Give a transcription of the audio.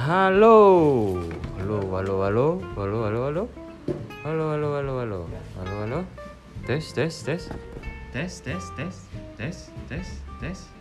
Halo. Halo, halo, halo. Halo, halo, halo. Halo, halo, halo, halo. Halo, halo. Tes, tes, tes. Tes, tes, tes. Tes, tes, tes.